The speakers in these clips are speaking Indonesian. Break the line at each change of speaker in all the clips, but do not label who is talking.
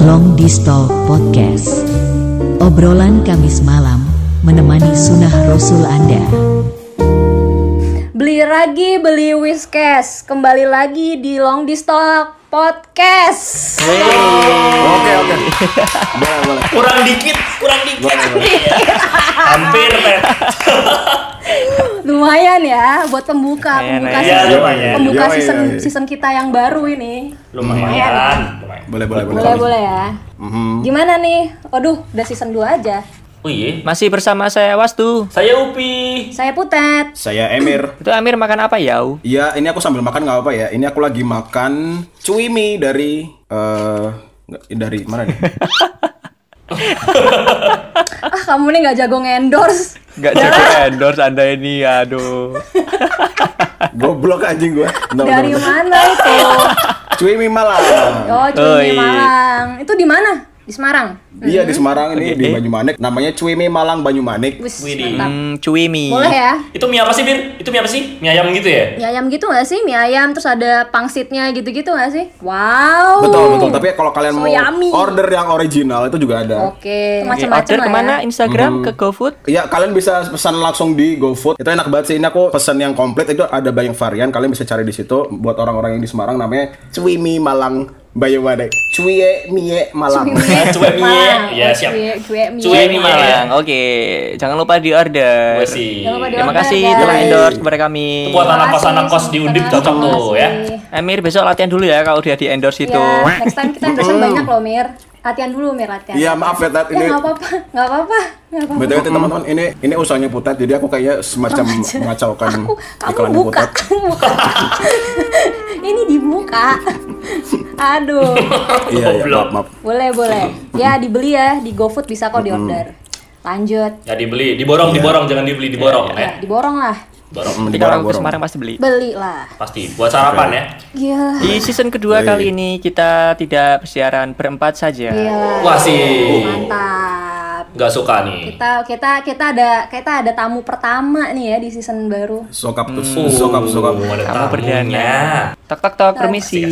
Long Distal Podcast. Obrolan Kamis malam menemani sunnah Rasul Anda.
Beli lagi, beli Whiskas. Kembali lagi di Long Distal Podcast.
Oke oke. boleh boleh.
kurang dikit kurang dikit hampir Ted
Lumayan ya buat pembuka,
Lumayan,
pembuka
ya.
season,
Iya, lumayan.
pembuka
Yoi,
season
yoi.
season kita yang baru ini.
lumayan
Lumayan.
lumayan
Boleh boleh boleh.
Boleh boleh ya.
Mhm.
Gimana nih? Aduh, udah season 2 aja.
Oh iya
Masih bersama saya Wastu.
saya Upi
Saya Putet.
Saya Emir.
Itu Amir makan apa ya?
Iya, ini aku sambil makan nggak apa ya. Ini aku lagi makan cuy mie dari eh nggak- dari mana nih?
Ah, kamu nih nggak jago ngendorse.
Gak jago endorse anda ini, aduh.
Goblok anjing gua. No,
Dari
no, no.
mana itu?
Cuy mie Malang.
Oh,
Oh,
Cuy
iya.
Malang. Itu di mana? Di Semarang.
Iya di Semarang ini di
Oke.
Banyumanik. Namanya cuy mie Malang Banyumanik.
Wis, mantap.
Hmm, cuy mie.
Boleh ya?
itu mie apa sih Bir itu mie apa sih mie ayam gitu ya
Mie ayam gitu gak sih? Mie ayam terus ada pangsitnya gitu-gitu gak sih? Wow.
Betul betul. Tapi kalau kalian
So
mau
yummy.
order yang original itu juga ada.
Oke,
Oke,
macam-macam
order
lah
ke mana?
ya.
Instagram ke GoFood?
Iya, kalian bisa pesan langsung di GoFood. Itu enak banget sih. Ini aku pesan yang komplit itu ada banyak varian. Kalian bisa cari di situ. Buat orang-orang yang di Semarang namanya Cuy Mie Malang Banyumanik. Cuy Mie Malang.
Cuek mie.
Malang.
Ya,
Oh,
siap.
Cuek mie.
Cuek
Cuy
mie.
mie Malang. Oke, jangan lupa di order.
Gue sih
Jangan lupa di
Terima kasih telah endorse kepada kami.
Itu buat anak kos anak kos di Undip
Terima
cocok tuh
kasih.
ya
Emir besok latihan dulu ya kalau udah di endorse itu.
Iya, next time kita endorse banyak loh, Mir. Latihan dulu, Mir, latihan.
Iya, maaf ya, Tat.
Ya,
Ini
nggak apa-apa, nggak apa-apa, nggak apa-apa.
BTW teman-teman, ini ini usahanya Putet. Jadi aku kayaknya semacam mengacaukan
Aku, kamu buka, kamu buka. Ini dibuka. Aduh.
Iya, iya, maaf, maaf.
Boleh, boleh. Ya, dibeli ya, di GoFood bisa kok di order. Lanjut.
ya dibeli diborong diborong jangan dibeli diborong
Ya,
ya
diborong lah.
Hmm,
Nanti kalau aku ke. Semarang pasti beli.
Beli lah.
pasti buat sarapan ya
Iya.
Di season kedua kali ini kita tidak bersiaran berempat saja.
Iya.
wah sih
Mantap.
nggak suka nih
Kita kita kita ada kita ada tamu pertama nih ya di season baru.
Sokap tuh,
Oh,
sokap, sokap.
ada
Kamu
tamunya.
perdana. Tok tok tok permisi.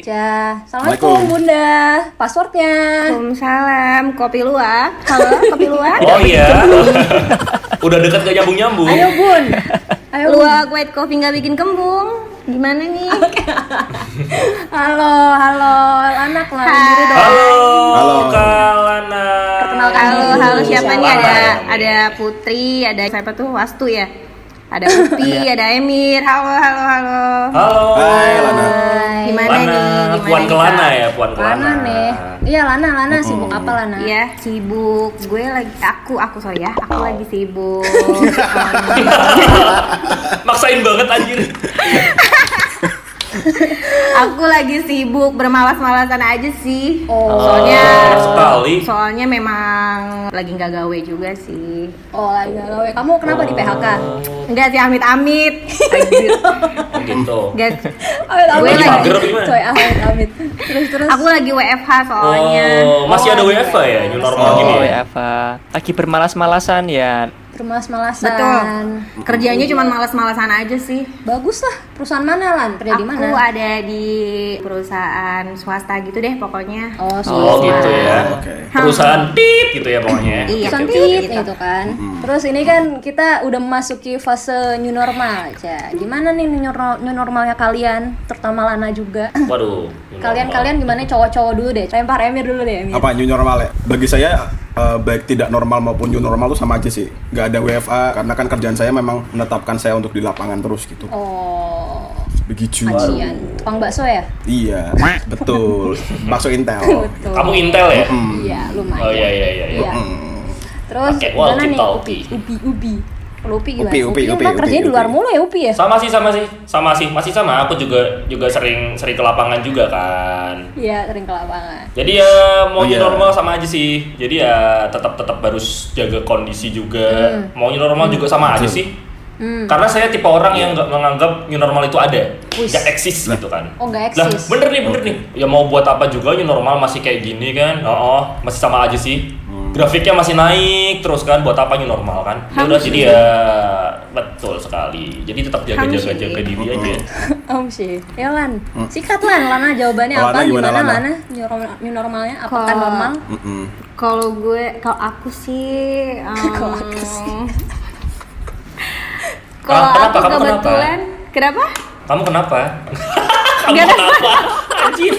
Ja, assalamualaikum bunda. Passwordnya?
Waalaikumsalam, kopi luwak. Halo, kopi luwak.
oh iya udah deket gak nyambung nyambung
Ayo bun. Ayo.
Luwak white coffee nggak bikin kembung. Gimana nih?
Halo, halo, anak lah diri dong.
halo
Halo.
Kalana
Perkenalkan
Halo, halo siapa nih? Ada
ya?
ada Putri, ada siapa tuh? Wastu ya. Ada Upi, ada Emir. Halo, halo, halo.
halo
Hai, Lana.
Gimana
Lana
nih? Gimana
puan kelana ya puan kelana
Lana nih. Iya Lana, Lana sibuk apa Lana?
Iya, sibuk. Gue lagi aku aku sorry ya. Aku lagi sibuk.
maksain banget anjir
aku lagi sibuk bermalas-malasan aja sih.
Oh.
Soalnya
sekali
soalnya memang lagi nggak gawe juga sih.
Oh lagi gawe. Kamu kenapa di PHK?
Enggak sih amit-amit.
Oh, gitu.
Amit
Gue
amit.
lagi-
mager apa gimana?
Coy amit amit. Terus terus.
Aku lagi WFH soalnya.
oh masih ada WFH ya new normal
Oh,
gini ya
apa? Lagi bermalas-malasan ya.
Bermalas-malasan.
Betul. Kerjanya cuma malas-malasan aja sih.
Bagus lah. Perusahaan mana Lan? Kerja di
Aku
mana?
ada di perusahaan swasta gitu deh pokoknya.
Oh,
oh
swasta.
gitu ya
Oke.
perusahaan tit gitu ya pokoknya
Iya,
Perusahaan
gitu,
tit
gitu.
gitu kan. Terus ini kan kita udah memasuki fase new normal aja. Gimana nih new, normal, new normalnya kalian? Terutama Lana juga.
waduh
kalian kalian gimana cowok-cowok dulu deh. Lempar Emir dulu deh Emir.
Apa new normal ya? Bagi saya eh, baik tidak normal maupun new normal itu sama aja sih. Gak ada WFA karena kan kerjaan saya memang menetapkan saya untuk di lapangan terus gitu.
Oh,
Begitu.
kajian. Tukang bakso ya?
Iya, betul. Bakso Intel.
Betul.
kamu intel ya
Iya, lumayan.
oh iya iya iya iya
Iya. Terus
Pakai
gimana nih
walkie-talkie.
Upi? Upi, Upi. Kalau Upi gimana?
Upi, Upi, Upi, Upi,
kerjanya di
Upi.
luar mulu ya Upi ya?
sama sih sama sih. Sama sih masih sama. Aku juga juga sering sering ke lapangan juga kan.
Iya, sering ke lapangan.
jadi ya mau
Oh, iya.
normal sama aja sih. Jadi ya tetap tetap harus jaga kondisi juga. Mau new normal juga sama aja sih.
Hmm.
karena saya tipe orang yang nggak menganggap new normal itu ada. Nggak eksis gitu kan.
Oh, nggak
lah
eksis.
bener nih bener nih. Ya mau buat apa juga new normal masih kayak gini kan. Oh, oh, masih sama aja sih grafiknya masih naik terus kan buat apa new normal kan ya udah jadi
sih.
ya betul sekali jadi tetap jaga jaga jaga diri aja
Om sih. Ya Lan, sikat Lan, Lana jawabannya apa?
Gimana,
Gimana
Lana?
Lana? new normal- new normalnya apakah
Kalau-
normal.
Kalau gue, kalau aku sih, em,
Kalau aku sih.
kalau
Ah, kenapa?
aku
Kamu kenapa?
kebetulan, kenapa?
Kamu kenapa? Kamu
Nggak ada.
kenapa? Anjir.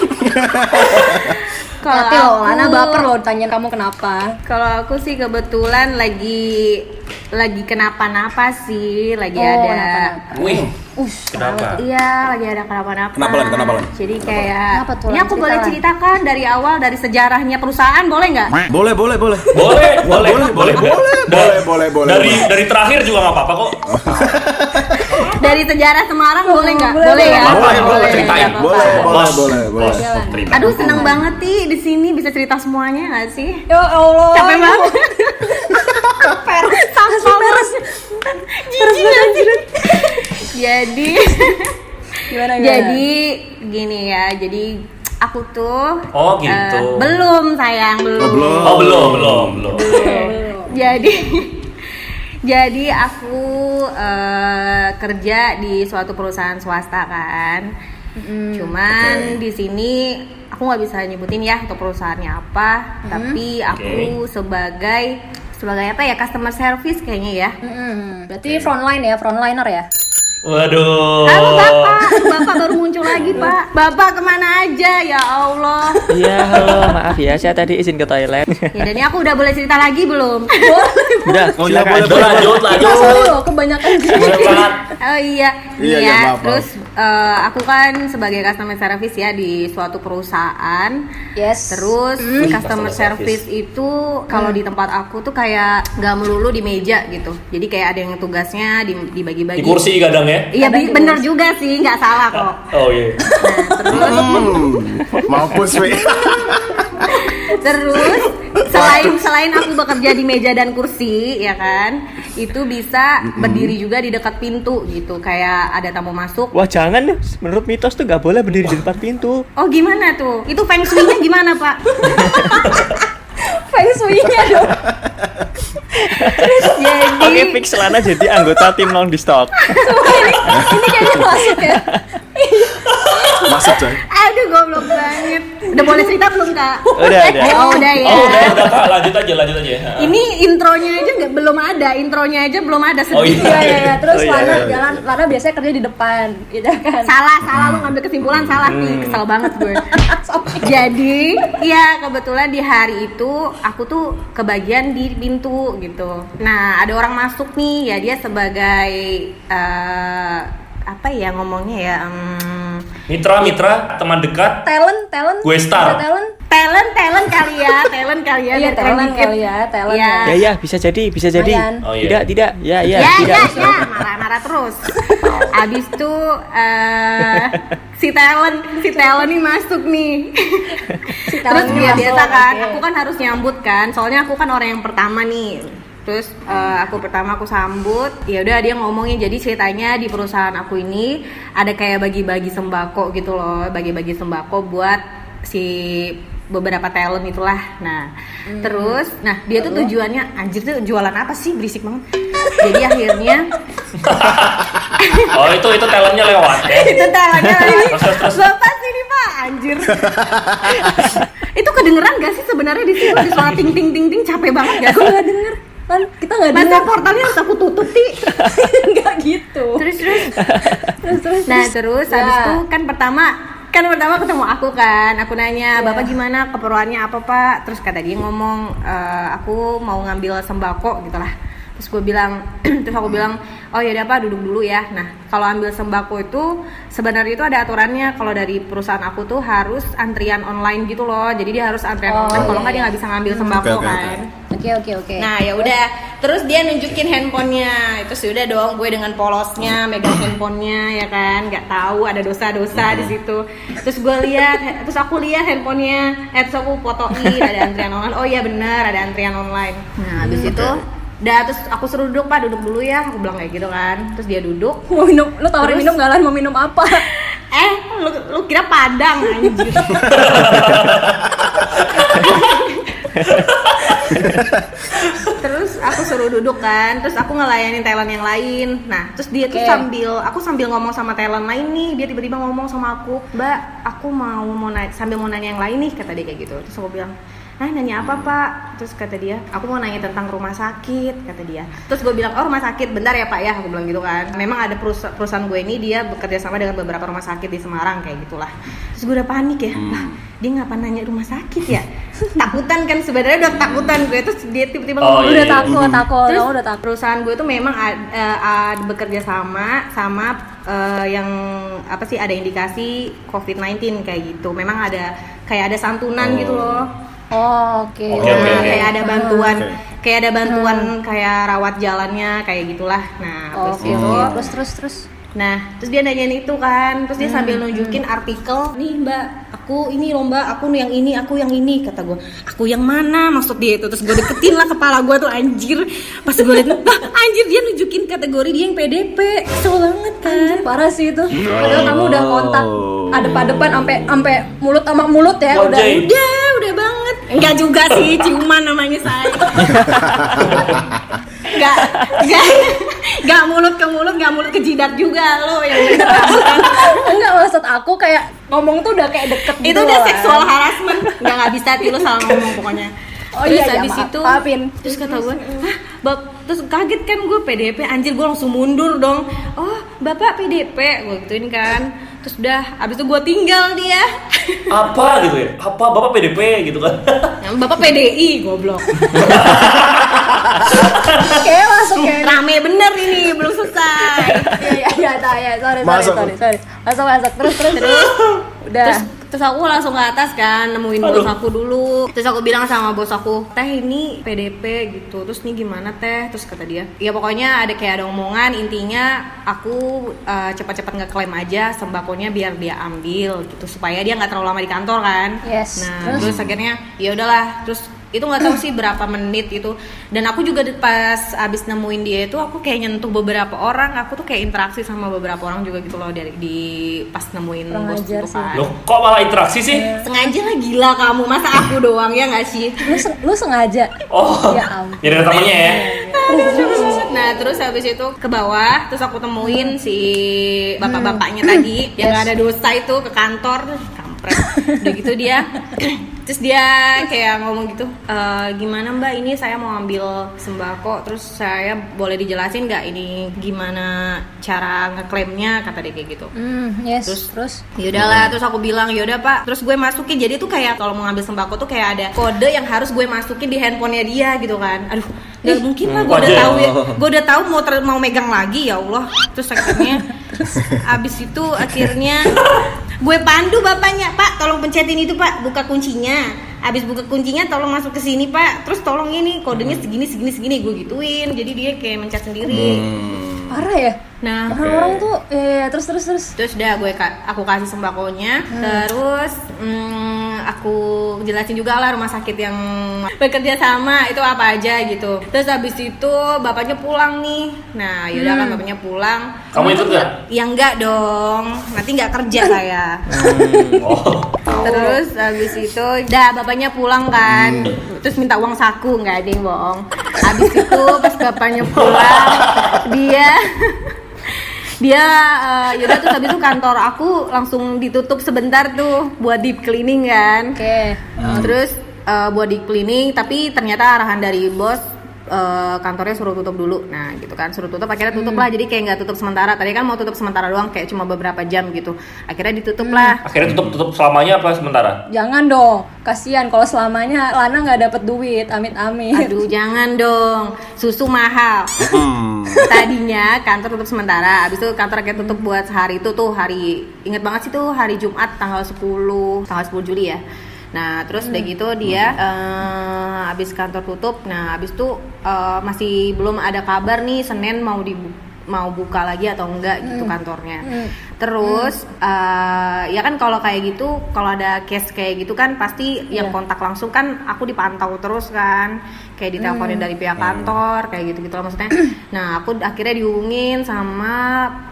Kalau
Hati loh,
aku-
Lana baper loh tanya kamu kenapa
Kalau aku sih kebetulan lagi lagi kenapa-napa sih, lagi
Oh,
ada.
kenapa-napa.
Wih,
Ush,
kenapa?
Iya, lagi ada kenapa-napa.
Kenapa, Lan? Kenapa, Lan?
Jadi kayak,
Kenapa tuh,
ini aku
Cerita,
boleh ceritakan dari awal dari sejarahnya perusahaan, boleh nggak?
Boleh, boleh, boleh.
Boleh, boleh,
boleh,
boleh,
boleh, boleh, boleh, boleh.
Dari dari terakhir juga nggak apa-apa kok.
Dari sejarah Semarang boleh nggak?
boleh,
Boleh ya?
boleh, boleh,
Boleh,
ceritain.
Boleh, boleh, boleh, boleh.
Jalan.
cerita.
Aduh seneng banget ti di sini bisa cerita semuanya nggak sih?
ya Allah
Capek banget.
peres peres
Jijik nggak sih? Jadi
gimana gimana
jadi gini ya, jadi aku tuh
Oh, gitu.
eh, belum sayang belum.
Oh, belum.
Oh belum, belum, belum.
Jadi jadi aku eh, kerja di suatu perusahaan swasta kan. Cuman di sini aku nggak bisa nyebutin ya untuk perusahaannya apa, tapi aku sebagai sebagai apa ya customer service kayaknya ya.
Mm-mm. berarti frontline ya frontliner ya
Waduh.
Halo bapak, bapak baru muncul lagi pak. Bapak ke mana aja ya Allah.
Iya, halo, maaf ya, saya tadi izin ke toilet.
Ya dan ini aku udah boleh cerita lagi belum?
Udah,
Oh iya,
silakan.
boleh, boleh.
Lanjut, lanjut.
sorry loh kebanyakan
Boleh banget.
Oh iya,
Iya, iya,
ya. Terus eh, aku kan sebagai customer service ya di suatu perusahaan.
yes
Terus customer
customer
service itu kalau di tempat aku tuh kayak nggak melulu di meja gitu. Jadi kayak ada yang tugasnya di- dibagi-bagi.
Di kursi kadang ya.
Iya
Kadang di
bener juga sih, nggak salah kok.
Oh iya.
Nah, terus
Hmm, mampus, Wi.
terus selain selain aku bekerja di meja dan kursi ya kan, itu bisa berdiri juga di dekat pintu gitu. Kayak ada tamu masuk.
Wah, jangan, menurut mitos tuh nggak boleh berdiri di depan pintu.
Oh gimana tuh? Itu feng shui-nya gimana pak?
feng shui-nya dong
Jadi
Oke, fix Lana jadi anggota tim long di stock.
ini kayaknya masuk ya
Masuk, coy.
Aduh goblok banget. Udah boleh cerita belum kak?
Udah, udah.
Oh udah ya.
Oh udah, udah Kak. lanjut aja, lanjut aja.
Ini intronya aja nggak belum ada, intronya aja belum ada
Oh,
sedih.
iya iya iya terus
Oh, iya,
Lana
iya, iya.
jalan Lana biasanya kerja di depan gitu kan
Salah, salah lu ngambil kesimpulan salah nih, kesel banget gue. Jadi, ya kebetulan di hari itu aku tuh kebagian di pintu gitu. Nah, ada orang masuk nih, ya dia sebagai eh, apa ya ngomongnya ya? em,
Mitra, mitra, teman dekat.
talent talent
Gue star.
Talent
talent, talent kali ya, talent kali ya.
Iya,
biar keren
talent kali ya, talent
Iya.
Ya, ya, bisa jadi, bisa jadi.
Oh, iya.
Tidak, tidak. Ya, ya,
ya,
tidak.
ya, ya, marah-marah terus. Abis itu eh, si talent, si talent nih masuk nih. terus
talent ini
ya biasa kan, aku kan harus nyambut kan. Soalnya aku kan orang yang pertama nih. Terus eh, aku pertama aku sambut, ya udah dia ngomongin jadi ceritanya di perusahaan aku ini ada kayak bagi-bagi sembako gitu loh, bagi-bagi sembako buat si beberapa talent itulah. Nah,
Hmm.
terus nah dia tuh tujuannya anjir tuh jualan apa sih berisik banget. Jadi akhirnya
Oh itu itu talentnya lewat ya.
itu talentnya
Terus, terus, terus.
Bapak sini Pak, anjir. itu kedengeran gak sih sebenarnya di sini di suara ting ting ting ting capek banget gak
aku
sih?
nggak denger kan kita nggak
Masa
denger
portalnya harus aku tutup ti?
nggak gitu.
Terus terus.
terus terus.
Nah terus
Ya.
habis itu kan pertama kan pertama ketemu aku kan. Aku nanya bapak gimana? Keperluannya apa pak? Terus kata dia ngomong "Eh, aku mau ngambil sembako gitulah. Terus gue bilang terus aku bilang oh ya udah pak duduk dulu ya. Nah kalau ambil sembako itu sebenarnya itu ada aturannya. Kalau dari perusahaan aku tuh harus antrian online gitu loh. Jadi dia harus antrian
Oh,
online. Kalau
iya,
nggak dia nggak bisa ngambil sembako
Oke, oke, oke.
kan
oke oke oke
Nah ya udah, terus dia nunjukin handphonenya, itu sudah dong gue dengan polosnya megang handphonenya ya kan, nggak tahu ada dosa-dosa di situ. Terus gue lihat, terus aku lihat handphonenya, eh terus aku fotoin ada antrian online. Oh iya benar ada antrian online. Nah habis itu, dah terus aku suruh duduk pak, duduk dulu ya, aku bilang kayak gitu kan. Terus dia duduk,
mau minum lu tawarin
Terus?
minum nggak lan mau minum apa
eh lu, lu kira padang anjir. terus aku suruh duduk kan terus aku ngelayanin talent yang lain nah terus dia tuh
Oke.
sambil aku sambil ngomong sama talent lain nih dia tiba-tiba ngomong sama aku mbak aku mau mau nanya, sambil mau nanya yang lain nih kata dia kayak gitu terus aku bilang Nah, nanya apa pak? Terus kata dia, aku mau nanya tentang rumah sakit, kata dia. Terus gue bilang, oh rumah sakit, bentar ya pak ya, aku bilang gitu kan. Memang ada perusa- perusahaan gue ini dia bekerja sama dengan beberapa rumah sakit di Semarang kayak gitulah. Terus gue udah panik ya, lah dia ngapa nanya rumah sakit ya? Takutan kan sebenarnya udah takutan gue terus dia tiba-tiba
Oh,
ngomong,
udah
iya.
takut takut
Terus
udah takut
perusahaan gue tuh memang ad- eh, ad- bekerja sama sama eh, yang apa sih ada indikasi COVID-19 kayak gitu. Memang ada kayak ada santunan gitu loh.
oh oke
Oke,
Nah,
oke, oke.
kayak ada bantuan
Oke.
kayak ada bantuan kayak rawat jalannya kayak gitulah. Nah, terus
oke
itu
terus terus terus
Nah, terus dia nanyain itu kan, terus dia sambil nunjukin artikel, nih mbak, aku ini loh mbak, aku yang ini, aku yang ini, kata gue, aku yang mana? Maksud dia itu, terus gue deketin lah kepala gue tuh anjir, pas gue liat, "Wah, anjir dia nunjukin kategori dia yang PDP, kesel banget kan,
parah sih itu. Padahal kamu udah kontak adep-adepan sampai sampai mulut sama mulut ya udah
udah, udah banget, enggak juga sih, ciuman namanya saya, enggak, enggak, enggak mulut ke mulut, enggak mulut ke jidat juga lo yang
enggak maksud aku kayak ngomong tuh udah kayak deket
itu
gitu
udah seksual
kan.
harassment nggak nggak bisa sih lo salah ngomong pokoknya
Oh
terus
iya, iya,
habis
maaf.
itu
Maafin.
terus kata gue Hah, bap terus kaget kan gue PDP anjir gue langsung mundur dong oh bapak PDP gue gituin kan terus udah habis itu gue tinggal dia
Apa gitu ya? Apa bapak PDP gitu kan?
Yang bapak PDI goblok
kayak masuk kayak
rame bener ini belum selesai.
Iya iya iya ya sorry sorry
Masuk.
sorry sorry. Masuk masuk. Terus terus terus udah.
terus terus aku langsung ke atas kan nemuin bos aku dulu. Terus aku bilang sama bos aku teh ini PDP gitu. Terus nih gimana teh? Terus kata dia ya pokoknya ada kayak ada omongan intinya aku eh, cepat-cepat ngeklaim aja sembakonya biar dia ambil gitu supaya dia nggak terlalu lama di kantor kan.
Yes.
nah
Terus?
terus akhirnya ya udahlah. Terus itu nggak tahu sih berapa menit itu. Dan aku juga di- pas abis nemuin dia itu aku kayak nyentuh beberapa orang. Aku tuh kayak interaksi sama beberapa orang juga gitu loh dari di pas nemuin bos itu kan.
Loh, kok malah interaksi sih?
sengaja lah gila kamu. Masa aku doang ya nggak sih?
Lu seng- lu sengaja?
Oh,
Ya ampun.
jadi ada temennya ya?
nah terus habis itu ke bawah terus aku temuin si bapak-bapaknya tadi yang
Yes.
ada dosa itu ke kantor. Terus kampret. Udah gitu dia terus dia kayak ngomong gitu "E, gimana mbak ini saya mau ambil sembako terus saya boleh dijelasin nggak ini gimana cara ngeklaimnya? Kata dia kayak gitu.
Hmm yes
Terus-
terus?
Yaudahlah, terus aku bilang yaudah pak. Terus gue masukin, jadi tuh kayak kalau mau ngambil sembako tuh kayak ada kode yang harus gue masukin di handphonenya dia gitu kan. Aduh, gak mungkin lah gue udah tahu ya. Gue udah tahu mau ter- mau megang lagi ya Allah. Terus akhirnya, abis itu akhirnya gue pandu bapaknya Pak. Tolong pencetin itu pak, buka kuncinya. Abis buka kuncinya tolong masuk ke sini pak. Terus tolong ini kodenya segini segini segini. Gue gituin. Jadi dia kayak mencet sendiri
parah ya?
Nah.
Orang-orang tuh. Ya, ya, terus terus terus.
Terus udah gue ka- aku kasih sembakonya. Terus mm, aku jelasin juga lah rumah sakit yang bekerja sama itu apa aja gitu. Terus habis itu bapaknya pulang nih. Nah yaudah kan bapaknya pulang.
Kamu ikut nggak?
ya enggak dong. Nanti nggak kerja saya.
Oh,
terus habis itu udah bapaknya pulang kan. Terus minta uang saku nggak ada yang bohong. Habis itu pas bapaknya pulang dia dia eh, yaudah terus habis itu kantor aku langsung ditutup sebentar tuh buat deep cleaning kan.
Oke.
Terus eh, buat deep cleaning tapi ternyata arahan dari bos eh, kantornya suruh tutup dulu. Nah gitu kan. Suruh tutup akhirnya tutup lah. Jadi kayak nggak tutup sementara. Tadi kan mau tutup sementara doang kayak cuma beberapa jam gitu. Akhirnya ditutup lah.
Akhirnya tutup tutup selamanya apa sementara?
jangan dong. Kasihan kalau selamanya Lana nggak dapet duit. Amit amit.
Aduh jangan dong, susu mahal.
Hmm.
Tadinya kantor tutup sementara, habis itu kantor kayak tutup buat sehari itu tuh hari inget banget sih tuh hari Jumat tanggal 10 tanggal 10 Juli ya. Nah terus udah gitu dia eh, habis kantor tutup, nah habis itu eh, masih belum ada kabar nih Senin mau di mau buka lagi atau enggak gitu kantornya. Terus eh, ya kan kalau kayak gitu, kalau ada case kayak gitu kan pasti yang
Iya.
kontak langsung kan aku dipantau terus kan, kayak diteleponin dari pihak kantor kayak gitu gitu lah maksudnya. Nah aku akhirnya dihubungin sama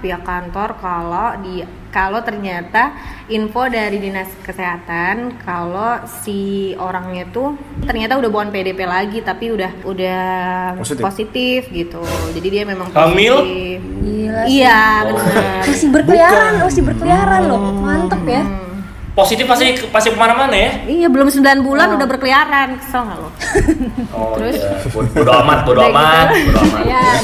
pihak kantor kalau di kalau ternyata info dari dinas kesehatan kalau si orangnya tuh ternyata udah bukan PDP lagi tapi udah udah
Positif.
positif, gitu. Jadi dia memang
Hamil?
positif.
Gila sih.
Iya, benar.
masih berkeliaran masih berkeliaran loh mantep ya
Hmm.
positif pasti pasti ke mana-mana ya.
Iya belum 9 bulan udah berkeliaran kesel nggak lo?
Oh
Terus?
Bo- Bodo amat, bodo
Udah gitu.
amat, bodo amat.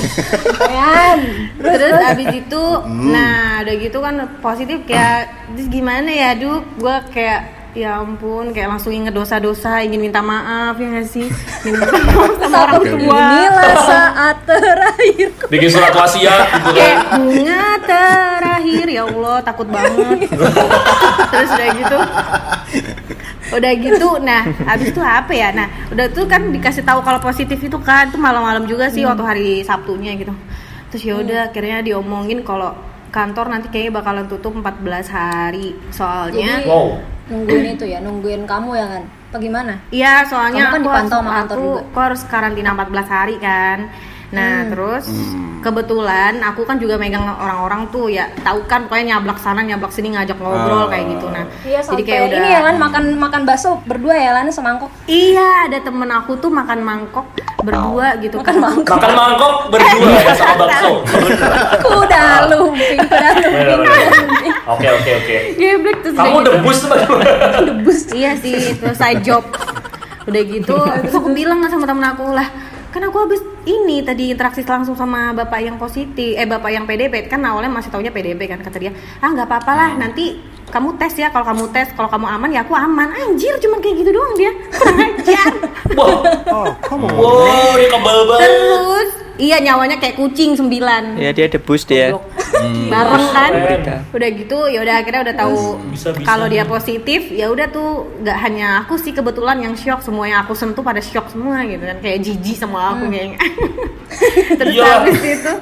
Ayan.
Terus abis itu, nah udah gitu kan positif kayak terus gimana ya, Duk? Gue kayak ya ampun kayak langsung inget dosa-dosa ingin minta maaf ya nggak sih? Ingin minta maaf sama orang tua.
Inilah saat terakhir.
Bikin surat wasiat gitu kan.
kayak bunga terakhir. Ya Allah takut banget. Terus udah gitu. Udah gitu nah abis itu apa ya? Nah udah tuh kan dikasih tahu kalau positif itu kan itu malam-malam juga sih waktu hari Sabtunya gitu. Terus ya udah akhirnya diomongin kalau kantor nanti kayaknya bakalan tutup 14 hari soalnya
Jadi
Wow.
nungguin itu ya, nungguin kamu ya kan? Apa gimana?
Iya, soalnya
Kamu kan
aku
dipantau
harus,
sama kantor
aku,
juga.
aku harus karantina 14 hari kan. Nah, terus kebetulan aku kan juga megang orang-orang tuh ya, tahu kan pokoknya nyablak sana nyablak sini ngajak ngobrol
Ah.
kayak gitu. Nah,
Iya,
jadi kayak udah
ini ya kan makan makan bakso berdua ya Lan semangkok.
Iya, ada temen aku tuh makan mangkok berdua gitu
Makan
kan.
mangkok.
Makan mangkok berdua ya sama bakso.
Kuda lumping, kuda lumping,
Bener,
kuda
bener.
lumping.
Oke oke oke.
Geblek terus
Kamu
udah gitu.
debus tuh?
Debus.
Iya sih, itu side job. Udah gitu, terus aku bilang sama temen aku lah, kan aku habis ini tadi interaksi langsung sama bapak yang positif, eh bapak yang PDP kan awalnya masih taunya PDP kan kata dia, ah nggak apa-apa lah nanti kamu tes ya kalau kamu tes kalau kamu aman ya aku aman. Anjir cuman kayak gitu doang dia. Kurang ajar.
Wow. Wow, dia kebal banget.
terus iya nyawanya kayak kucing sembilan.
Ya dia debus dia.
Goblok. bareng kan? Udah gitu ya udah akhirnya udah tahu kalau dia positif ya udah tuh nggak hanya aku sih kebetulan yang shock semua yang aku sentuh pada shock semua gitu kan. Kayak jijik sama aku kayaknya. Terus
Iya.
habis itu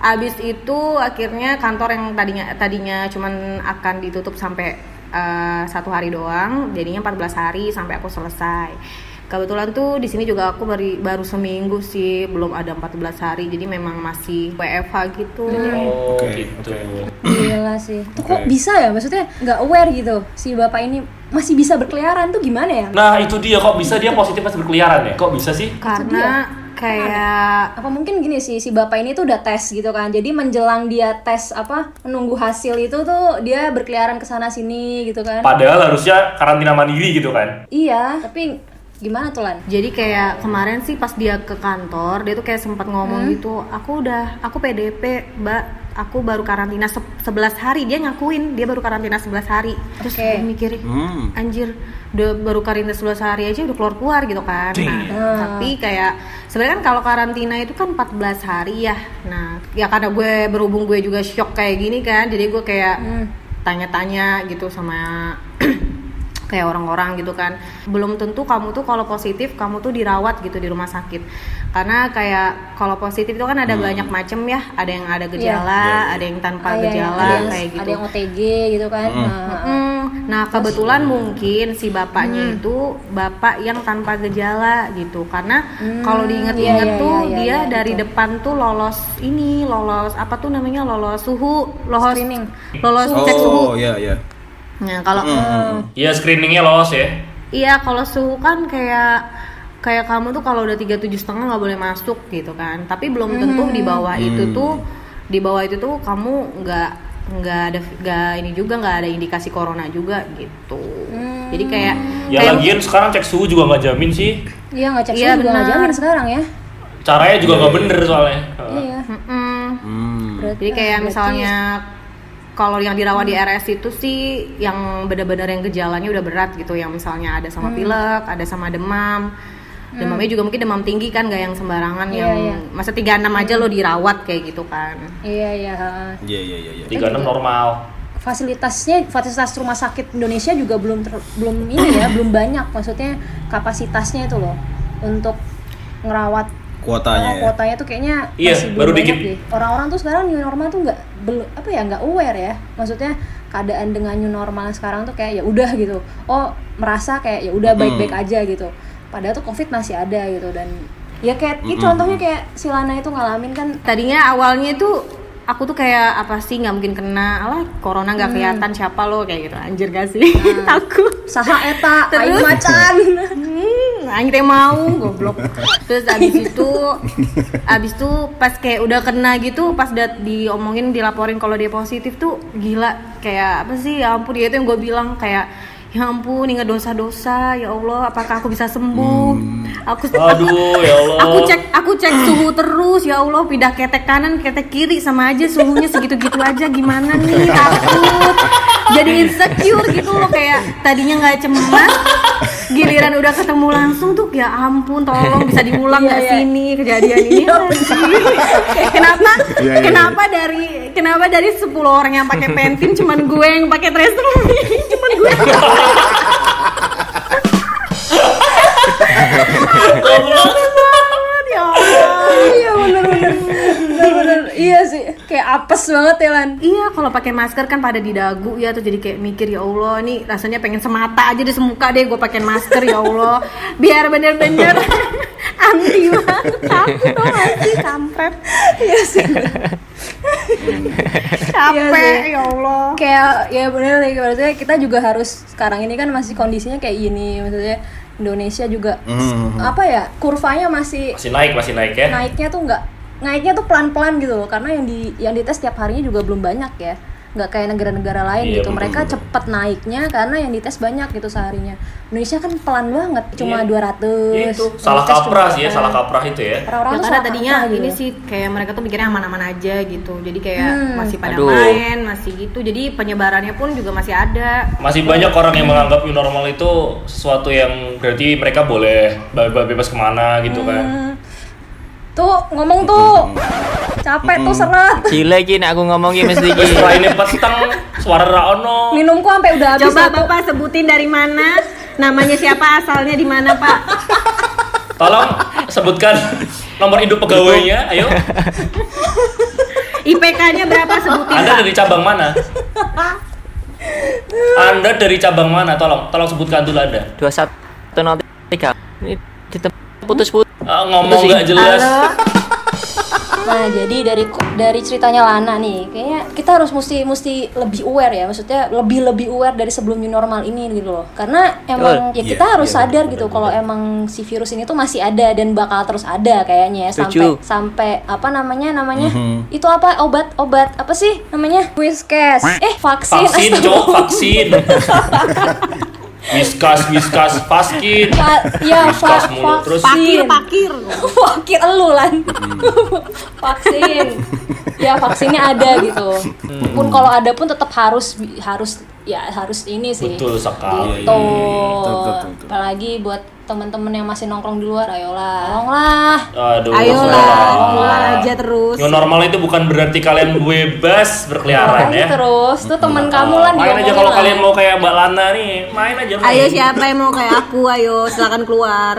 habis itu akhirnya kantor yang tadinya tadinya cuman akan ditutup sampai eh, satu hari doang jadinya 14 hari sampai aku selesai kebetulan tuh di sini juga aku baru baru seminggu sih belum ada 14 hari jadi memang masih WFH gitu
Oh,
Oke,
gitu.
Gila sih. Tuh kok
Oke.
bisa ya? Maksudnya nggak aware gitu si bapak ini masih bisa berkeliaran tuh gimana ya?
Nah, itu dia kok bisa dia positif pas berkeliaran ya? Kok bisa sih?
karena kayak
Apa mungkin gini sih si bapak ini tuh udah tes gitu kan. Jadi menjelang dia tes apa menunggu hasil itu tuh dia berkeliaran ke sana sini gitu kan.
Padahal harusnya karantina mandiri gitu kan?
Iya, tapi gimana tuh Lan?
Jadi kayak kemarin sih pas dia ke kantor, dia tuh kayak sempat ngomong gitu, aku udah, aku PDP, mbak, aku baru karantina se- 11 hari, dia ngakuin dia baru karantina 11 hari. Terus
Oke.
gue mikir,
Hmm.
anjir, udah baru karantina 11 hari aja udah keluar keluar gitu kan. Nah, tapi kayak sebenarnya kan kalau karantina itu kan 14 hari ya. Nah, ya karena gue berhubung gue juga shock kayak gini kan, jadi gue kayak tanya-tanya gitu sama kayak orang-orang gitu kan. Belum tentu kamu tuh kalau positif kamu tuh dirawat gitu di rumah sakit. Karena kayak kalau positif itu kan ada banyak macam ya. Ada yang ada gejala ada yang tanpa
Ah, iya, iya.
gejala
ada yang,
kayak gitu.
ada yang OTG gitu kan. Nah,
Mm, nah kebetulan mungkin si bapaknya itu bapak yang tanpa gejala gitu. Karena kalau diinget-inget
iya, iya,
tuh
iya,
dia
iya,
dari
betul.
depan tuh lolos ini lolos apa tuh namanya? Lolos suhu lolos
Screening.
lolos cek suhu.
Oh, iya iya.
Nah kalau
Iya, screeningnya lolos ya.
Iya, kalau suhu kan kayak kayak kamu tuh kalau udah 37 setengah nggak boleh masuk gitu kan. Tapi belum tentu di bawah itu tuh di bawah itu tuh kamu nggak nggak ada nggak ini juga nggak ada indikasi corona juga gitu. Jadi kayak
Ya
kayak
lagian sekarang cek suhu juga nggak jamin sih.
Iya nggak cek
Iya,
suhu juga nggak
benar.
jamin sekarang ya.
Caranya juga nggak bener soalnya.
Iya.
Mm-mm.
Hmm.
Berarti-
Jadi kayak
berarti-
misalnya kalau yang dirawat di RS itu sih yang benar-benar yang gejalanya udah berat gitu, yang misalnya ada sama pilek, ada sama demam. Demamnya juga mungkin demam tinggi kan, gak yang sembarangan
Iya,
yang
iya.
masa 36 aja lo dirawat kayak gitu kan.
Iya iya.
Iya iya iya. iya.
36 normal.
Fasilitasnya fasilitas rumah sakit Indonesia juga belum ter- belum ini ya belum banyak maksudnya kapasitasnya itu loh untuk ngerawat
Kuotanya
Oh,
ya.
kuotanya tuh kayaknya
Iya,
masih belum
baru
banyak
dikit.
deh. Orang-orang tuh sekarang new normal tuh nggak belum apa ya nggak aware ya. Maksudnya keadaan dengan new normal sekarang tuh kayak ya udah gitu. Oh merasa kayak ya udah baik-baik aja gitu. Padahal tuh covid masih ada gitu dan ya kayak ini contohnya kayak si Lana itu ngalamin kan
Tadinya awalnya itu aku tuh kayak apa sih nggak mungkin kena, alah corona nggak kelihatan siapa lo kayak gitu anjir gak sih takut.
saha eta
Terus?
macan.
Hmm, teh mau goblok. Terus abis itu abis itu pas kayak udah kena gitu pas udah diomongin dilaporin kalau dia positif tuh gila kayak apa sih ya ampun dia itu yang gue bilang kayak ya ampun ingat dosa-dosa. Ya Allah apakah aku bisa sembuh? Aku
Aduh, ya Allah.
aku cek aku cek suhu terus. Ya Allah pindah ketek kanan ketek kiri sama aja suhunya segitu-gitu aja. Gimana nih? Takut. Jadi insecure gitu loh kayak tadinya nggak cemas giliran udah ketemu langsung tuh ya ampun tolong bisa diulang nggak
Iya, iya.
sih ini kejadian ini. kenapa?
Iya,
kenapa dari kenapa dari 10 orang yang pakai Pantene cuman gue yang pakai Tresemme cuman gue ya Allah
iya bener bener bener bener iya sih kayak apes banget ya Lan
Iya, kalau pakai masker kan pada di dagu ya tuh jadi kayak mikir ya Allah, ini rasanya pengen semata aja di semuka deh gue pakai masker ya Allah. Biar bener-bener anti banget takut tau gak sih kampret.
iya sih
Capek
sih.
ya Allah.
kayak ya bener nih maksudnya kita juga harus sekarang ini kan masih kondisinya kayak gini maksudnya Indonesia juga apa ya kurvanya masih
Masih naik, masih naik ya.
naiknya tuh nggak naiknya tuh pelan-pelan gitu loh karena yang di yang dites setiap harinya juga belum banyak ya nggak kayak negara-negara lain
Iya,
gitu
betul,
mereka
betul.
cepet naiknya karena yang dites banyak gitu seharinya Indonesia kan pelan banget cuma
Iya.
200
Itu salah
Yang dites
kaprah
cuma-
sih ya, salah kaprah itu ya.
orang-orang
Ya,
tuh
karena
salah
tadinya
kaprah gitu.
ini sih kayak mereka tuh mikirnya aman-aman aja gitu. Jadi kayak
Hmm.
masih pada
Aduh.
main, masih gitu. Jadi penyebarannya pun juga masih ada.
Masih banyak orang yang menganggap new normal itu sesuatu yang berarti mereka boleh be- be- bebas ke mana gitu kan.
Tuh ngomong tuh capek tuh seret
Gila iki nek aku ngomong iki mesti iki.
setelah ini peteng, suara Raono.
minumku sampai udah habis
Coba. Bapak sebutin dari mana, namanya siapa, asalnya di mana, Pak?
Tolong sebutkan nomor induk pegawainya, ayo.
IPK-nya berapa sebutin,
Anda dari cabang mana? Anda dari cabang mana? Tolong, tolong sebutkan dulu Anda.
2103. Ini putus-putus.
Ah, ngomong nggak jelas.
Nah, jadi dari dari ceritanya Lana nih, kayaknya kita harus mesti mesti lebih aware ya, maksudnya lebih lebih aware dari sebelum new normal ini gitu loh. Karena emang ya
Iya,
kita harus
iya,
sadar
benar,
gitu kalau emang si virus ini tuh masih ada dan bakal terus ada kayaknya ya. Sampai sampai apa namanya namanya?
Mhm.
itu apa? Obat obat apa sih namanya? Whiskas. Eh vaksin.
Vaksin, cowok, vaksin. Wiskas, wiskas, paskin.
Pa- ya
Whiskas
va-
mulu. Terus
Pakir,
vaksin
pakir.
Wakil elu lan vaksin ya vaksinnya ada gitu pun kalau ada pun tetap harus harus ya harus ini sih
betul sekali.
gitu
Betul, betul, betul.
apalagi buat teman-teman yang masih nongkrong di luar ayolah tolonglah
Aduh.
Ayolah, keluar aja terus.
New normal itu bukan berarti kalian bebas berkeliaran ya.
terus tuh teman kamu lan
Main aja kalau
lah.
kalian mau kayak Mbak Lana nih, main aja. main.
Ayo siapa yang mau kayak aku, ayo silakan keluar.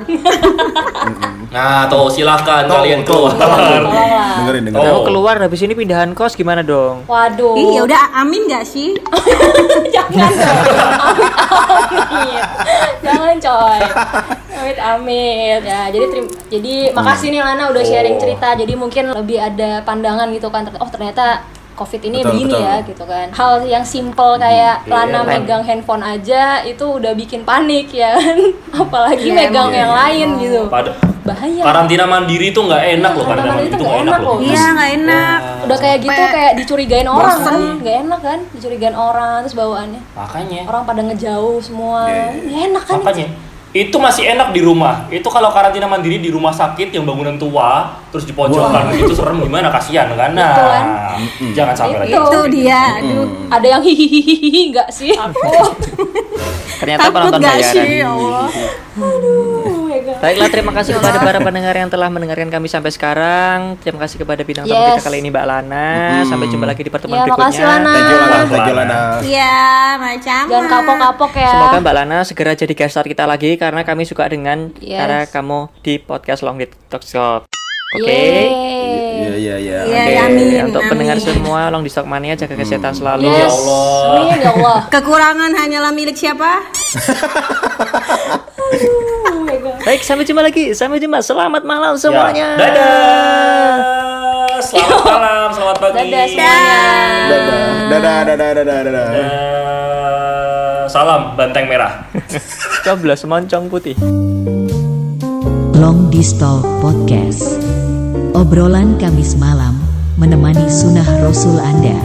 Nah, tuh silahkan
Tuh,
kalian
tuh,
keluar.
tolonglah
dengerin
Oh.
Kamu keluar habis ini pindahan kos gimana dong?
waduh
Ih, ya udah amin gak sih?
jangan dong amit amit jangan coy amit amit ya jadi terim- jadi makasih nih Lana udah sharing
Oh.
cerita jadi mungkin lebih ada pandangan gitu kan oh ternyata covid ini
Betul,
begini
betul.
ya gitu kan hal yang simple kayak
Iya,
Lana
kan.
megang handphone aja itu udah bikin panik ya kan apalagi
Iya,
megang
emang.
yang lain gitu
Pada
bahaya
karantina mandiri tuh nggak enak loh,
Karantina mandiri tuh nggak
enak loh.
Iya, nggak enak.
udah kayak gitu kayak dicurigain orang
bosen.
kan nggak enak kan dicurigain orang terus bawaannya
Makanya,
orang pada ngejauh semua
Iya,
Nggak enak kan
makanya itu masih enak di rumah. Itu kalau karantina mandiri di rumah sakit yang bangunan tua, terus di pojokan itu serem gimana kasihan kan? Nah,
Betul, kan?
jangan sampai lagi.
Itu.
Itu dia, aduh.
ada yang hihihihi nggak sih aku
Ternyata
Takut
penonton
gak
bayaran.
sih, ya Allah?
God.
Baiklah, terima kasih kepada para pendengar yang telah mendengarkan kami sampai sekarang. Terima kasih kepada bintang tamu
Yes.
kita kali ini Mbak Lana. Sampai jumpa lagi di pertemuan
ya
berikutnya.
makasih Lana
Thank you Lana, thank you Lana.
Iya, macam.
jangan kapok-kapok ya
Semoga Mbak Lana segera jadi guest star kita lagi karena kami suka dengan
Yes.
cara kamu di podcast Long Dit Talk Shop. Oke.
Iya iya iya.
Iya,
Oke,
ya, amin.
untuk
amin.
pendengar semua Long di Stock Mania jaga kesehatan selalu.
yes
Ya Allah.
amin ya Allah
Kekurangan hanyalah milik siapa?
Baik, sampai jumpa lagi. Sampai jumpa. Selamat malam
Ya,
semuanya.
Dadah. Selamat malam, selamat pagi.
dadah semuanya
Dadah dadah dadah dadah dadah.
Dadah. Salam banteng merah.
Coblos moncong putih.
Long Distal Podcast Obrolan Kamis malam menemani sunnah Rasul Anda